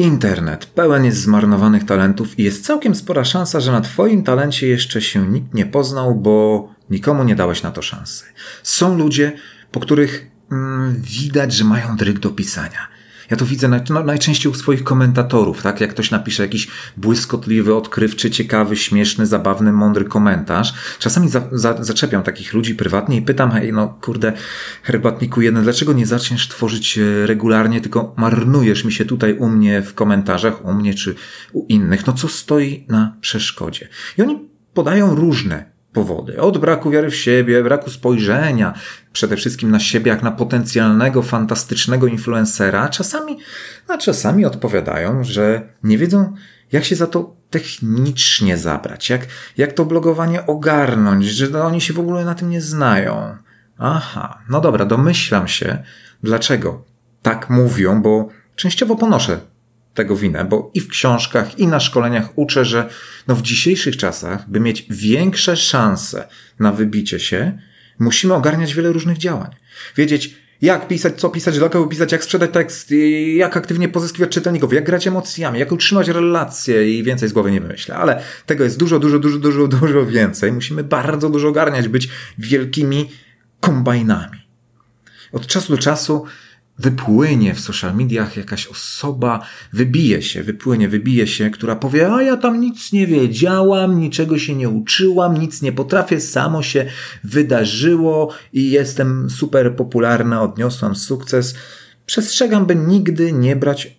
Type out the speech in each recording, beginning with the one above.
Internet pełen jest zmarnowanych talentów i jest całkiem spora szansa, że na Twoim talencie jeszcze się nikt nie poznał, bo nikomu nie dałeś na to szansy. Są ludzie, po których mm, widać, że mają dryg do pisania. Ja to widzę naj, no, najczęściej u swoich komentatorów, tak? Jak ktoś napisze jakiś błyskotliwy, odkrywczy, ciekawy, śmieszny, zabawny, mądry komentarz. Czasami za, za, zaczepiam takich ludzi prywatnie i pytam, hej, no kurde, herbatniku jeden, dlaczego nie zaczniesz tworzyć e, regularnie, tylko marnujesz mi się tutaj u mnie w komentarzach, u mnie czy u innych? No co stoi na przeszkodzie? I oni podają różne powody. Od braku wiary w siebie, braku spojrzenia, przede wszystkim na siebie jak na potencjalnego, fantastycznego influencera, czasami, a czasami odpowiadają, że nie wiedzą, jak się za to technicznie zabrać, jak, jak to blogowanie ogarnąć, że oni się w ogóle na tym nie znają. Aha, no dobra, domyślam się, dlaczego tak mówią, bo częściowo ponoszę tego winę, bo i w książkach, i na szkoleniach uczę, że no w dzisiejszych czasach, by mieć większe szanse na wybicie się, musimy ogarniać wiele różnych działań. Wiedzieć, jak pisać, co pisać, do kogo pisać, jak sprzedać tekst, jak aktywnie pozyskiwać czytelników, jak grać emocjami, jak utrzymać relacje i więcej z głowy nie wymyślę. Ale tego jest dużo, dużo, dużo, dużo, dużo więcej. Musimy bardzo dużo ogarniać, być wielkimi kombajnami. Od czasu do czasu wypłynie w social mediach jakaś osoba, wybije się, wypłynie, wybije się, która powie, a ja tam nic nie wiedziałam, niczego się nie uczyłam, nic nie potrafię, samo się wydarzyło i jestem super popularna, odniosłam sukces. Przestrzegam, by nigdy nie brać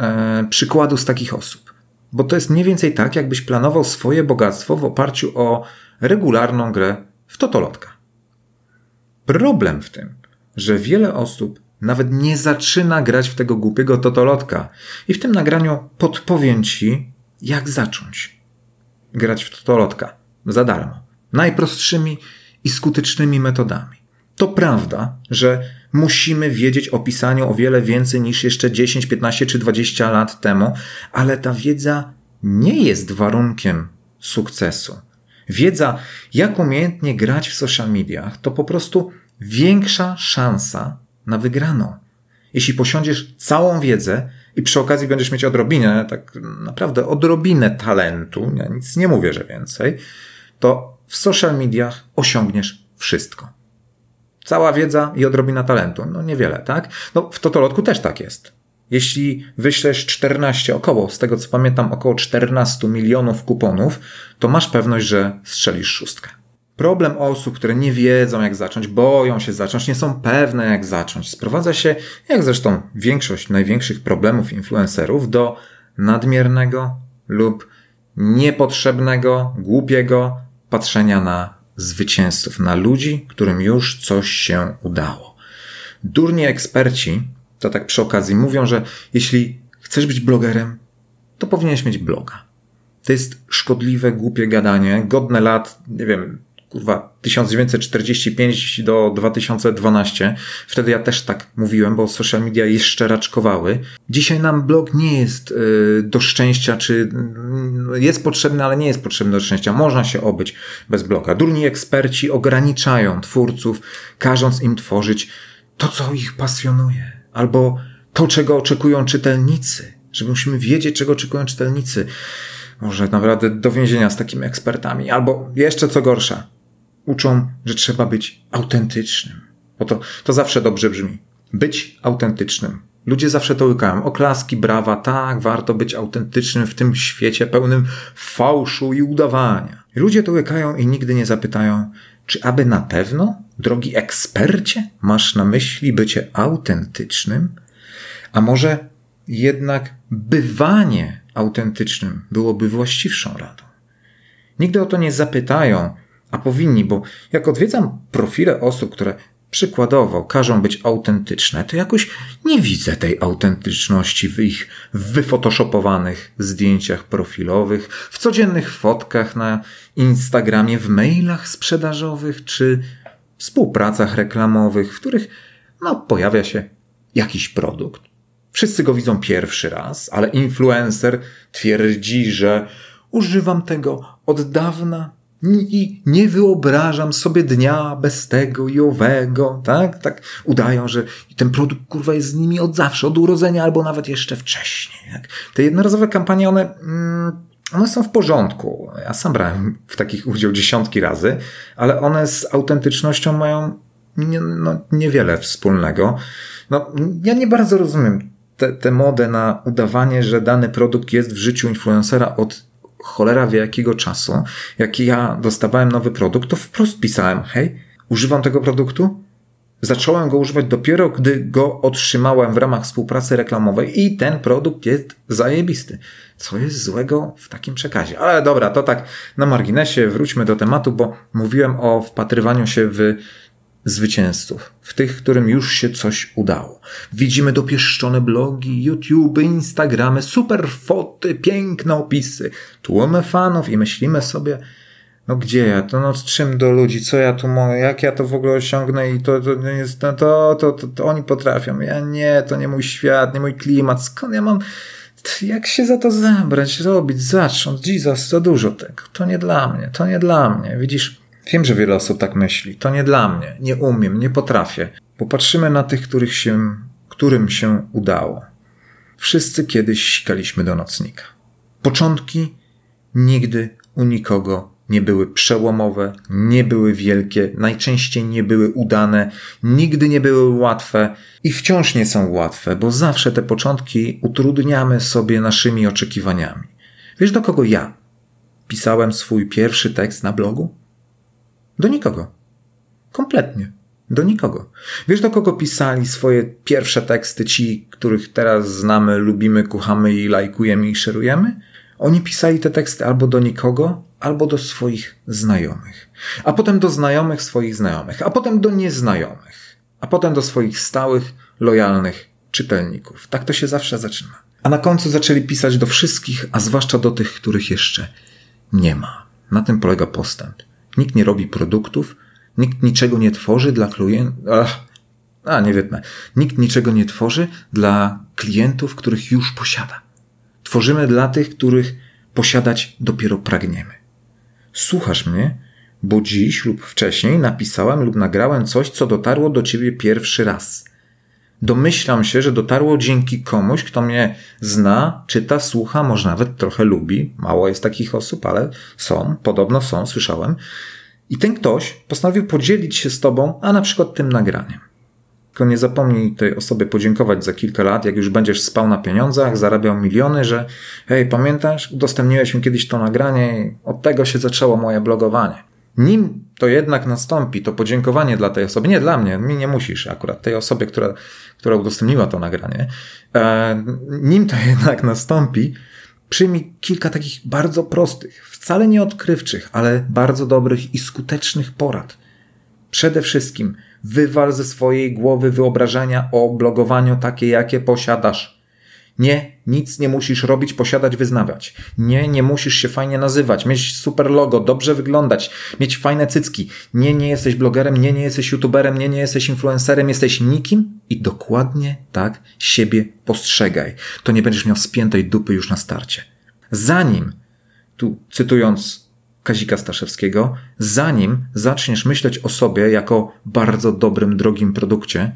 e, przykładu z takich osób. Bo to jest mniej więcej tak, jakbyś planował swoje bogactwo w oparciu o regularną grę w totolotka. Problem w tym, że wiele osób nawet nie zaczyna grać w tego głupiego totolotka. I w tym nagraniu podpowiem Ci, jak zacząć grać w totolotka za darmo. Najprostszymi i skutecznymi metodami. To prawda, że musimy wiedzieć o pisaniu o wiele więcej niż jeszcze 10, 15 czy 20 lat temu, ale ta wiedza nie jest warunkiem sukcesu. Wiedza, jak umiejętnie grać w social mediach, to po prostu większa szansa na wygraną. Jeśli posiądziesz całą wiedzę i przy okazji będziesz mieć odrobinę, tak naprawdę odrobinę talentu, ja nic nie mówię, że więcej, to w social mediach osiągniesz wszystko. Cała wiedza i odrobina talentu. No niewiele, tak? No w Totolotku też tak jest. Jeśli wyślesz 14, około, z tego co pamiętam, około 14 milionów kuponów, to masz pewność, że strzelisz szóstkę. Problem osób, które nie wiedzą jak zacząć, boją się zacząć, nie są pewne jak zacząć, sprowadza się, jak zresztą większość największych problemów influencerów, do nadmiernego lub niepotrzebnego, głupiego patrzenia na zwycięzców, na ludzi, którym już coś się udało. Durni eksperci, to tak przy okazji, mówią, że jeśli chcesz być blogerem, to powinieneś mieć bloga. To jest szkodliwe, głupie gadanie, godne lat, nie wiem, kurwa, 1945 do 2012. Wtedy ja też tak mówiłem, bo social media jeszcze raczkowały. Dzisiaj nam blog nie jest y, do szczęścia, czy y, jest potrzebny, ale nie jest potrzebny do szczęścia. Można się obyć bez bloga. Durni eksperci ograniczają twórców, każąc im tworzyć to, co ich pasjonuje, albo to, czego oczekują czytelnicy, że musimy wiedzieć, czego oczekują czytelnicy. Może naprawdę do więzienia z takimi ekspertami, albo jeszcze co gorsza, uczą, że trzeba być autentycznym. Bo to, to zawsze dobrze brzmi. Być autentycznym. Ludzie zawsze to łykają. Oklaski, brawa, tak, warto być autentycznym w tym świecie pełnym fałszu i udawania. Ludzie to łykają i nigdy nie zapytają, czy aby na pewno, drogi ekspercie, masz na myśli bycie autentycznym? A może jednak bywanie autentycznym byłoby właściwszą radą? Nigdy o to nie zapytają, a powinni, bo jak odwiedzam profile osób, które przykładowo każą być autentyczne, to jakoś nie widzę tej autentyczności w ich wyfotoshopowanych zdjęciach profilowych, w codziennych fotkach na Instagramie, w mailach sprzedażowych czy współpracach reklamowych, w których no, pojawia się jakiś produkt. Wszyscy go widzą pierwszy raz, ale influencer twierdzi, że używam tego od dawna I nie wyobrażam sobie dnia bez tego i owego, tak? Tak udają, że ten produkt kurwa jest z nimi od zawsze, od urodzenia albo nawet jeszcze wcześniej. Tak? Te jednorazowe kampanie, one, mm, one są w porządku. Ja sam brałem w takich udział dziesiątki razy, ale one z autentycznością mają nie, no, niewiele wspólnego. No, ja nie bardzo rozumiem tę modę na udawanie, że dany produkt jest w życiu influencera od cholera wie jakiego czasu, jak ja dostawałem nowy produkt, to wprost pisałem, hej, używam tego produktu, Zacząłem go używać dopiero, gdy go otrzymałem w ramach współpracy reklamowej i ten produkt jest zajebisty. Co jest złego w takim przekazie? Ale dobra, to tak na marginesie, wróćmy do tematu, bo mówiłem o wpatrywaniu się w zwycięzców, w tych, którym już się coś udało. Widzimy dopieszczone blogi, YouTube, Instagramy, super foty, piękne opisy, tłumy fanów i myślimy sobie, no gdzie ja, to no z czym do ludzi, co ja tu jak ja to w ogóle osiągnę i to, to jest, no to, to, to, to oni potrafią, ja nie, to nie mój świat, nie mój klimat, skąd ja mam, jak się za to zabrać, robić, zacząć, Jesus, za dużo tego, to nie dla mnie, to nie dla mnie, widzisz, Wiem, że wiele osób tak myśli. To nie dla mnie. Nie umiem, nie potrafię. Popatrzymy na tych, których się, którym się udało. Wszyscy kiedyś sikaliśmy do nocnika. Początki nigdy u nikogo nie były przełomowe, nie były wielkie, najczęściej nie były udane, nigdy nie były łatwe i wciąż nie są łatwe, bo zawsze te początki utrudniamy sobie naszymi oczekiwaniami. Wiesz do kogo ja pisałem swój pierwszy tekst na blogu? Do nikogo. Kompletnie. Do nikogo. Wiesz, do kogo pisali swoje pierwsze teksty ci, których teraz znamy, lubimy, kochamy i lajkujemy i szerujemy? Oni pisali te teksty albo do nikogo, albo do swoich znajomych. A potem do znajomych swoich znajomych, a potem do nieznajomych, a potem do swoich stałych, lojalnych czytelników. Tak to się zawsze zaczyna. A na końcu zaczęli pisać do wszystkich, a zwłaszcza do tych, których jeszcze nie ma. Na tym polega postęp. Nikt nie robi produktów, nikt niczego nie tworzy dla klientów. A, nie wiem. Nikt niczego nie tworzy dla klientów, których już posiada. Tworzymy dla tych, których posiadać dopiero pragniemy. Słuchasz mnie, bo dziś lub wcześniej napisałem lub nagrałem coś, co dotarło do ciebie pierwszy raz. Domyślam się, że dotarło dzięki komuś, kto mnie zna, czyta, słucha, może nawet trochę lubi. Mało jest takich osób, ale są, podobno są, słyszałem. I ten ktoś postanowił podzielić się z tobą, a na przykład tym nagraniem. Tylko nie zapomnij tej osobie podziękować za kilka lat, jak już będziesz spał na pieniądzach, zarabiał miliony, że hej, pamiętasz, udostępniłeś mi kiedyś to nagranie i od tego się zaczęło moje blogowanie. Nim to jednak nastąpi, to podziękowanie dla tej osoby, nie dla mnie, mi nie musisz akurat, tej osobie, która, która udostępniła to nagranie, e, nim to jednak nastąpi, przyjmij kilka takich bardzo prostych, wcale nie odkrywczych, ale bardzo dobrych i skutecznych porad. Przede wszystkim wywal ze swojej głowy wyobrażenia o blogowaniu takie, jakie posiadasz. Nie, nic nie musisz robić, posiadać, wyznawać. Nie, nie musisz się fajnie nazywać, mieć super logo, dobrze wyglądać, mieć fajne cycki. Nie, nie jesteś blogerem, nie, nie jesteś youtuberem, nie, nie jesteś influencerem, jesteś nikim i dokładnie tak siebie postrzegaj. To nie będziesz miał spiętej dupy już na starcie. Zanim, tu cytując Kazika Staszewskiego, zanim zaczniesz myśleć o sobie jako bardzo dobrym, drogim produkcie,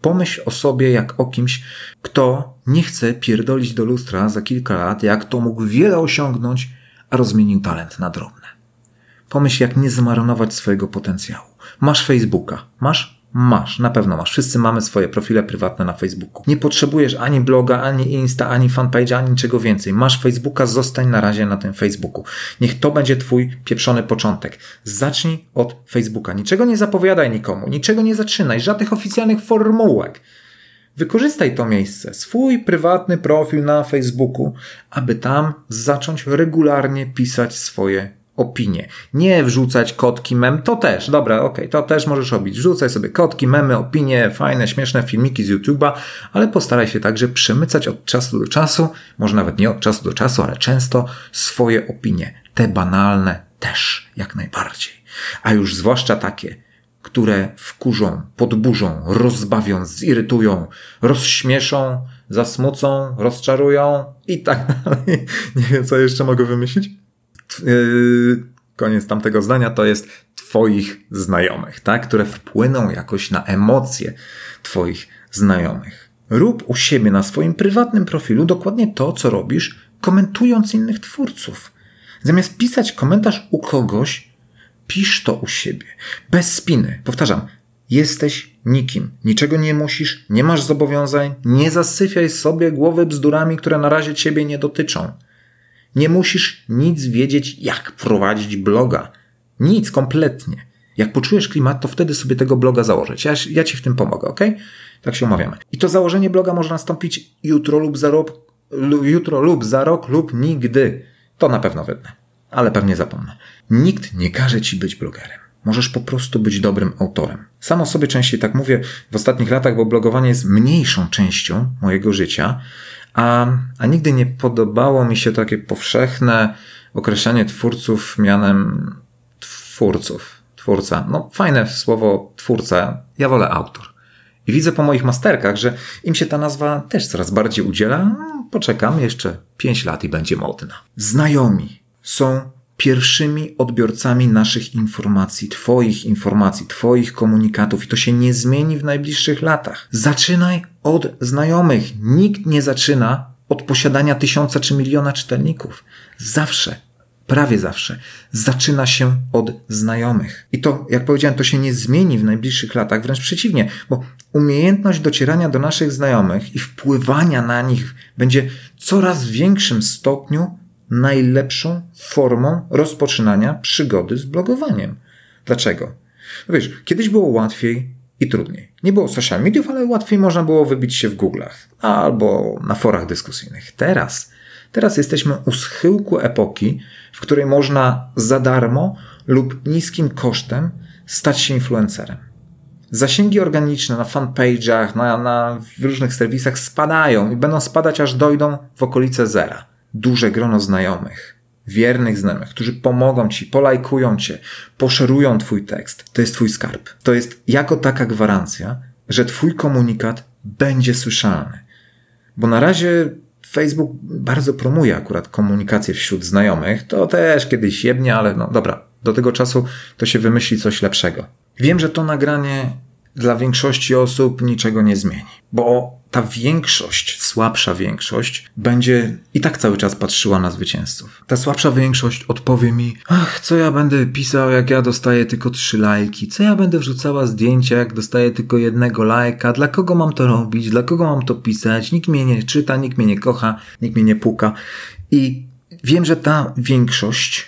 Pomyśl o sobie jak o kimś, kto nie chce pierdolić do lustra za kilka lat, jak to mógł wiele osiągnąć, a rozmienił talent na drobne. Pomyśl, jak nie zmarnować swojego potencjału. Masz Facebooka. Masz? Masz, na pewno masz. Wszyscy mamy swoje profile prywatne na Facebooku. Nie potrzebujesz ani bloga, ani Insta, ani fanpage, ani niczego więcej. Masz Facebooka, zostań na razie na tym Facebooku. Niech to będzie twój pieprzony początek. Zacznij od Facebooka. Niczego nie zapowiadaj nikomu, niczego nie zaczynaj, żadnych oficjalnych formułek. Wykorzystaj to miejsce, swój prywatny profil na Facebooku, aby tam zacząć regularnie pisać swoje opinie. Nie wrzucać kotki, mem, to też, dobra, okay, to też możesz robić. Wrzucaj sobie kotki, memy, opinie, fajne, śmieszne filmiki z YouTube'a, ale postaraj się także przemycać od czasu do czasu, może nawet nie od czasu do czasu, ale często swoje opinie. Te banalne też, jak najbardziej. A już zwłaszcza takie, które wkurzą, podburzą, rozbawią, zirytują, rozśmieszą, zasmucą, rozczarują i tak dalej. Nie wiem, co jeszcze mogę wymyślić. Yy, koniec tamtego zdania, to jest Twoich znajomych, tak? które wpłyną jakoś na emocje Twoich znajomych. Rób u siebie na swoim prywatnym profilu dokładnie to, co robisz, komentując innych twórców. Zamiast pisać komentarz u kogoś, pisz to u siebie. Bez spiny. Powtarzam, jesteś nikim. Niczego nie musisz, nie masz zobowiązań, nie zasyfiaj sobie głowy bzdurami, które na razie ciebie nie dotyczą. Nie musisz nic wiedzieć, jak prowadzić bloga. Nic, kompletnie. Jak poczujesz klimat, to wtedy sobie tego bloga założyć. Ja, ja ci w tym pomogę, ok? Tak się umawiamy. I to założenie bloga może nastąpić jutro lub za rok, jutro lub za rok lub nigdy. To na pewno wydnę, ale pewnie zapomnę. Nikt nie każe ci być blogerem. Możesz po prostu być dobrym autorem. Sam o sobie częściej tak mówię w ostatnich latach, bo blogowanie jest mniejszą częścią mojego życia, a, a nigdy nie podobało mi się takie powszechne określanie twórców mianem twórców. Twórca. No, fajne słowo twórca. Ja wolę autor. I widzę po moich masterkach, że im się ta nazwa też coraz bardziej udziela. No, poczekam jeszcze 5 lat i będzie modna. Znajomi są pierwszymi odbiorcami naszych informacji, Twoich informacji, Twoich komunikatów i to się nie zmieni w najbliższych latach. Zaczynaj od znajomych. Nikt nie zaczyna od posiadania tysiąca czy miliona czytelników. Zawsze, prawie zawsze, zaczyna się od znajomych. I to, jak powiedziałem, to się nie zmieni w najbliższych latach, wręcz przeciwnie, bo umiejętność docierania do naszych znajomych i wpływania na nich będzie coraz większym stopniu najlepszą formą rozpoczynania przygody z blogowaniem. Dlaczego? No wiesz, kiedyś było łatwiej i trudniej. Nie było social mediów, ale łatwiej można było wybić się w Google'ach albo na forach dyskusyjnych. Teraz, teraz jesteśmy u schyłku epoki, w której można za darmo lub niskim kosztem stać się influencerem. Zasięgi organiczne na fanpage'ach, na, na różnych serwisach spadają i będą spadać aż dojdą w okolice zera duże grono znajomych, wiernych znajomych, którzy pomogą ci, polajkują cię, poszerują twój tekst. To jest twój skarb. To jest jako taka gwarancja, że twój komunikat będzie słyszalny. Bo na razie Facebook bardzo promuje akurat komunikację wśród znajomych. To też kiedyś jebnie, ale no dobra, do tego czasu to się wymyśli coś lepszego. Wiem, że to nagranie dla większości osób niczego nie zmieni, bo ta większość, słabsza większość, będzie i tak cały czas patrzyła na zwycięzców. Ta słabsza większość odpowie mi, ach, co ja będę pisał, jak ja dostaję tylko trzy lajki, co ja będę wrzucała zdjęcia, jak dostaję tylko jednego lajka, dla kogo mam to robić, dla kogo mam to pisać, nikt mnie nie czyta, nikt mnie nie kocha, nikt mnie nie puka. I wiem, że ta większość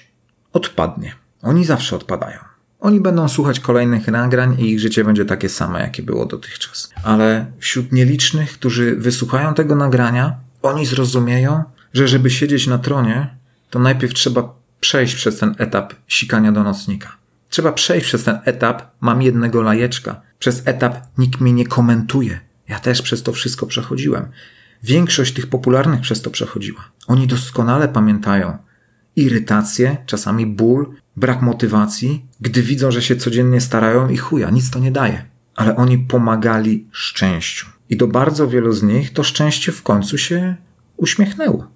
odpadnie. Oni zawsze odpadają. Oni będą słuchać kolejnych nagrań i ich życie będzie takie same, jakie było dotychczas. Ale wśród nielicznych, którzy wysłuchają tego nagrania, oni zrozumieją, że żeby siedzieć na tronie, to najpierw trzeba przejść przez ten etap sikania do nocnika. Trzeba przejść przez ten etap mam jednego lajeczka, przez etap nikt mnie nie komentuje. Ja też przez to wszystko przechodziłem. Większość tych popularnych przez to przechodziła. Oni doskonale pamiętają irytację, czasami ból, brak motywacji, gdy widzą, że się codziennie starają i chuja, nic to nie daje. Ale oni pomagali szczęściu. I do bardzo wielu z nich to szczęście w końcu się uśmiechnęło.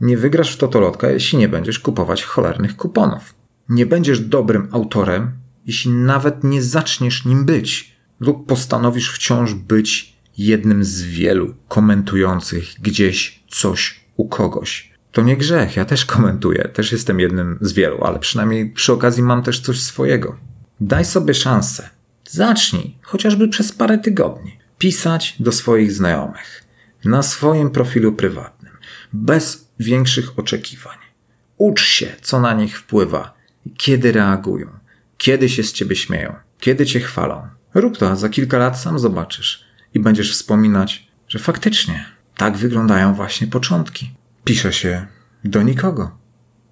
Nie wygrasz w totolotka, jeśli nie będziesz kupować cholernych kuponów. Nie będziesz dobrym autorem, jeśli nawet nie zaczniesz nim być, lub postanowisz wciąż być jednym z wielu komentujących gdzieś coś u kogoś. To nie grzech, ja też komentuję, też jestem jednym z wielu, ale przynajmniej przy okazji mam też coś swojego. Daj sobie szansę. Zacznij, chociażby przez parę tygodni, pisać do swoich znajomych na swoim profilu prywatnym, bez większych oczekiwań. Ucz się, co na nich wpływa, kiedy reagują, kiedy się z ciebie śmieją, kiedy cię chwalą. Rób to, a za kilka lat sam zobaczysz i będziesz wspominać, że faktycznie tak wyglądają właśnie początki pisze się do nikogo.